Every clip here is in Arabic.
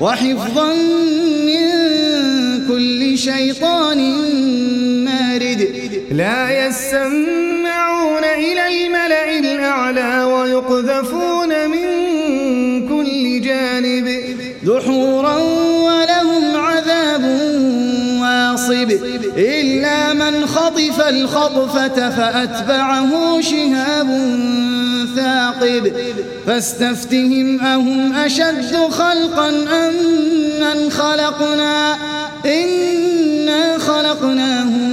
وحفظا من كل شيطان مارد. لا يسمعون إلى الملأ الأعلى ويقذفون من كل جانب. دحورا ولهم عذاب واصب. إلا من خطف الخطفة فأتبعه شهاب ثاقب فاستفتهم أهم أشد خلقا أم من خلقنا؟ إنا خلقناهم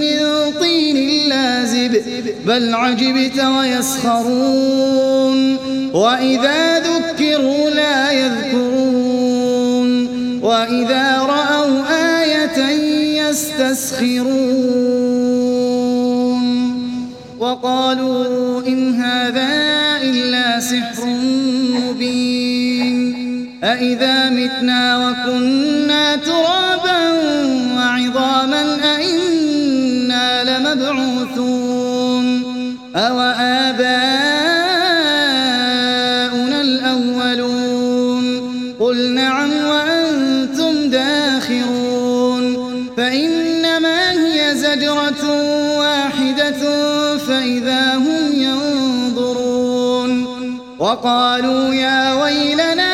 من طين لازب بل عجبت ويسخرون وإذا ذكروا لا يذكرون وإذا رأوا آية يستسخرون. وقالوا أإذا متنا وكنا ترابا وعظاما أئنا لمبعوثون أو آباؤنا الأولون قل نعم وأنتم داخرون فإنما هي زجرة واحدة فإذا هم ينظرون وقالوا يا ويلنا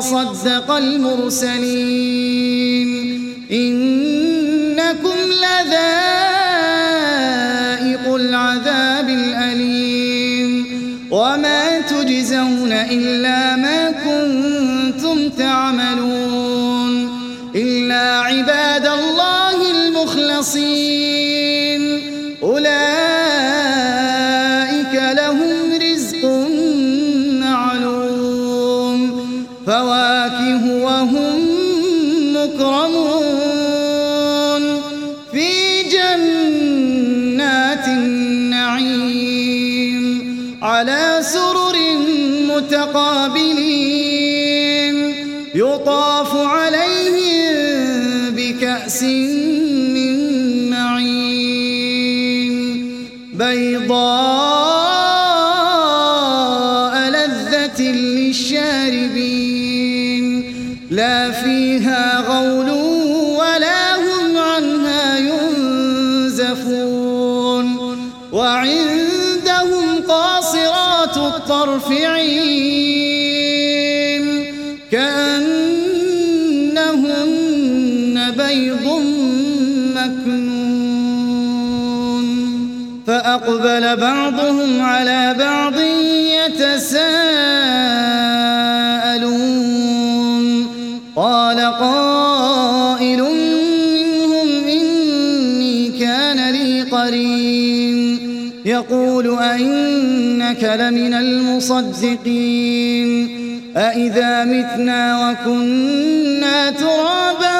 وصدق المرسلين. إنكم لذائق العذاب الأليم. وما تجزون إلا ما كنتم تعملون. إلا عباد الله المخلصين. على سرر متقابلين يطاف عليهم بكأس عين كأنهن بيض مكنون. فأقبل بعضهم على بعض يتساءلون. قال قائل منهم إني كان لي قرين. يقول أئنك لمن المصدقين. أئذا متنا وكنا ترابا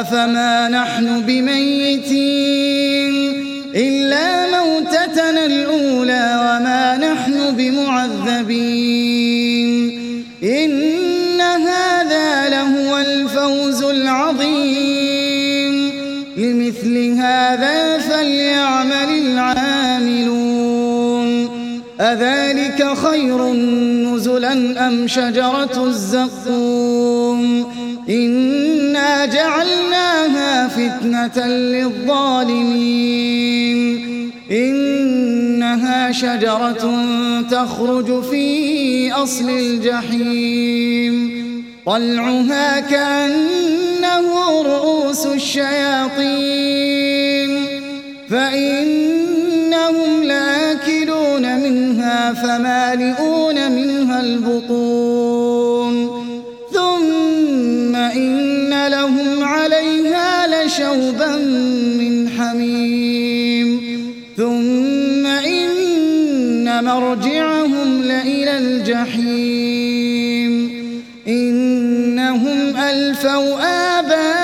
أفما نحن بميتين إلا موتتنا الأولى وما نحن بمعذبين إن هذا لهو الفوز العظيم لمثل هذا فليعمل العاملون أذلك خير نزلا أم شجرة الزقوم جعلناها فتنة للظالمين. إنها شجرة تخرج في أصل الجحيم. طلعها كأنه رؤوس الشياطين. فإنهم لآكلون منها فمالئون منها البطون. لشوبا من حميم. ثم إن مرجعهم لإلى الجحيم. إنهم ألفوا آباءهم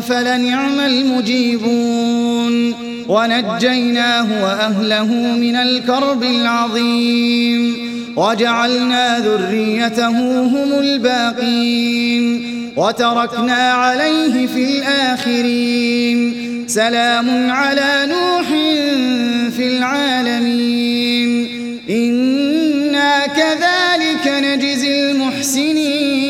فلنعم المجيبون. ونجيناه وأهله من الكرب العظيم. وجعلنا ذريته هم الباقين. وتركنا عليه في الآخرين. سلام على نوح في العالمين. إنا كذلك نجزي المحسنين.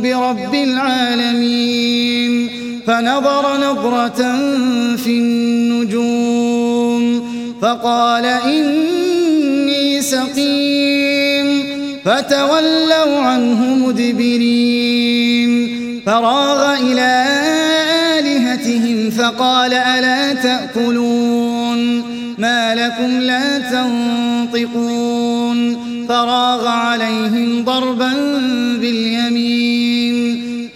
برب العالمين فنظر نظرة في النجوم فقال إني سقيم فتولوا عنه مدبرين فراغ إلى آلهتهم فقال ألا تأكلون ما لكم لا تنطقون فراغ عليهم ضربا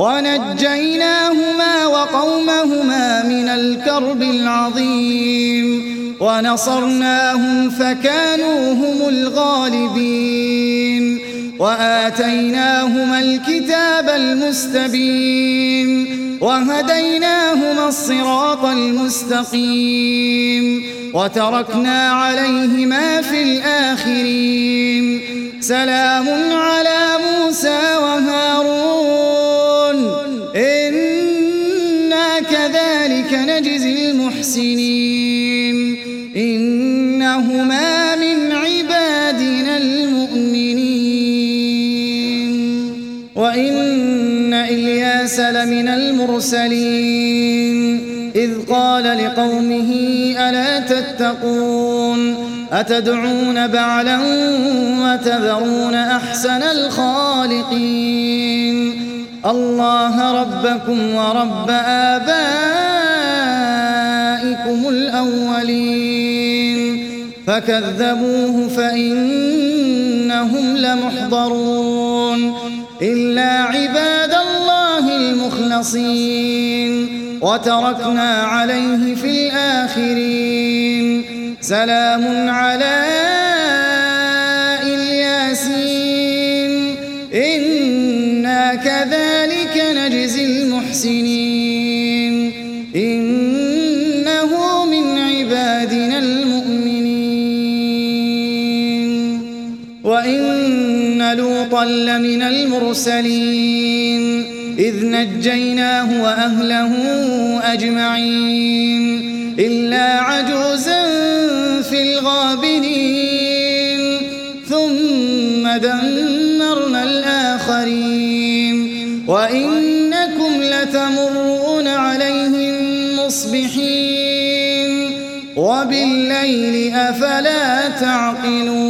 ونجيناهما وقومهما من الكرب العظيم. ونصرناهم فكانوا هم الغالبين. وآتيناهما الكتاب المستبين. وهديناهما الصراط المستقيم. وتركنا عليهما في الآخرين. سلام على موسى وهارون. كذلك نجزي المحسنين. إنهما من عبادنا المؤمنين. وإن إلياس لمن المرسلين. إذ قال لقومه ألا تتقون؟ أتدعون بعلا وتذرون أحسن الخالقين؟ الله ربكم ورب آبائكم. فكذبوه فإنهم لمحضرون إلا عباد الله المخلصين وتركنا عليه في الآخرين. سلام على وإن لوطا لمن المرسلين إذ نجيناه وأهله أجمعين إلا عجوزا في الغابرين ثم دمرنا الآخرين وإنكم لتمرون عليهم مصبحين وبالليل أفلا تعقلون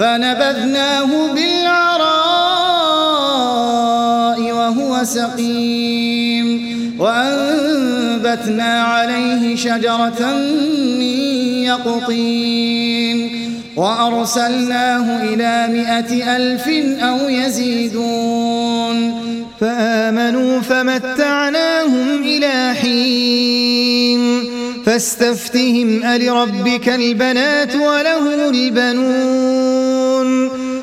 فنبذناه بالعراء وهو سقيم وأنبتنا عليه شجرة من يقطين وأرسلناه إلى مائة ألف أو يزيدون فآمنوا فمتعناهم إلى حين فاستفتهم ألربك البنات ولهم البنون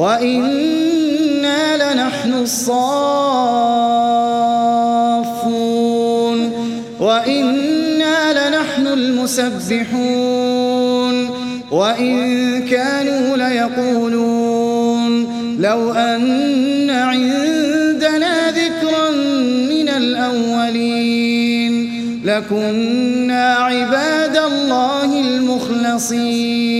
وإنا لنحن الصافون وإنا لنحن المسبحون وإن كانوا ليقولون لو أن عندنا ذكرا من الأولين لكنا عباد الله المخلصين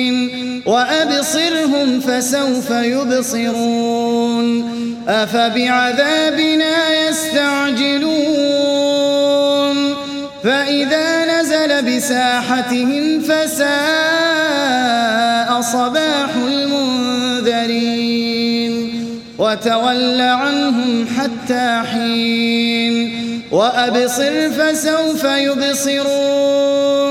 وأبصرهم فسوف يبصرون أفبعذابنا يستعجلون فإذا نزل بساحتهم فساء صباح المنذرين وتول عنهم حتى حين وأبصر فسوف يبصرون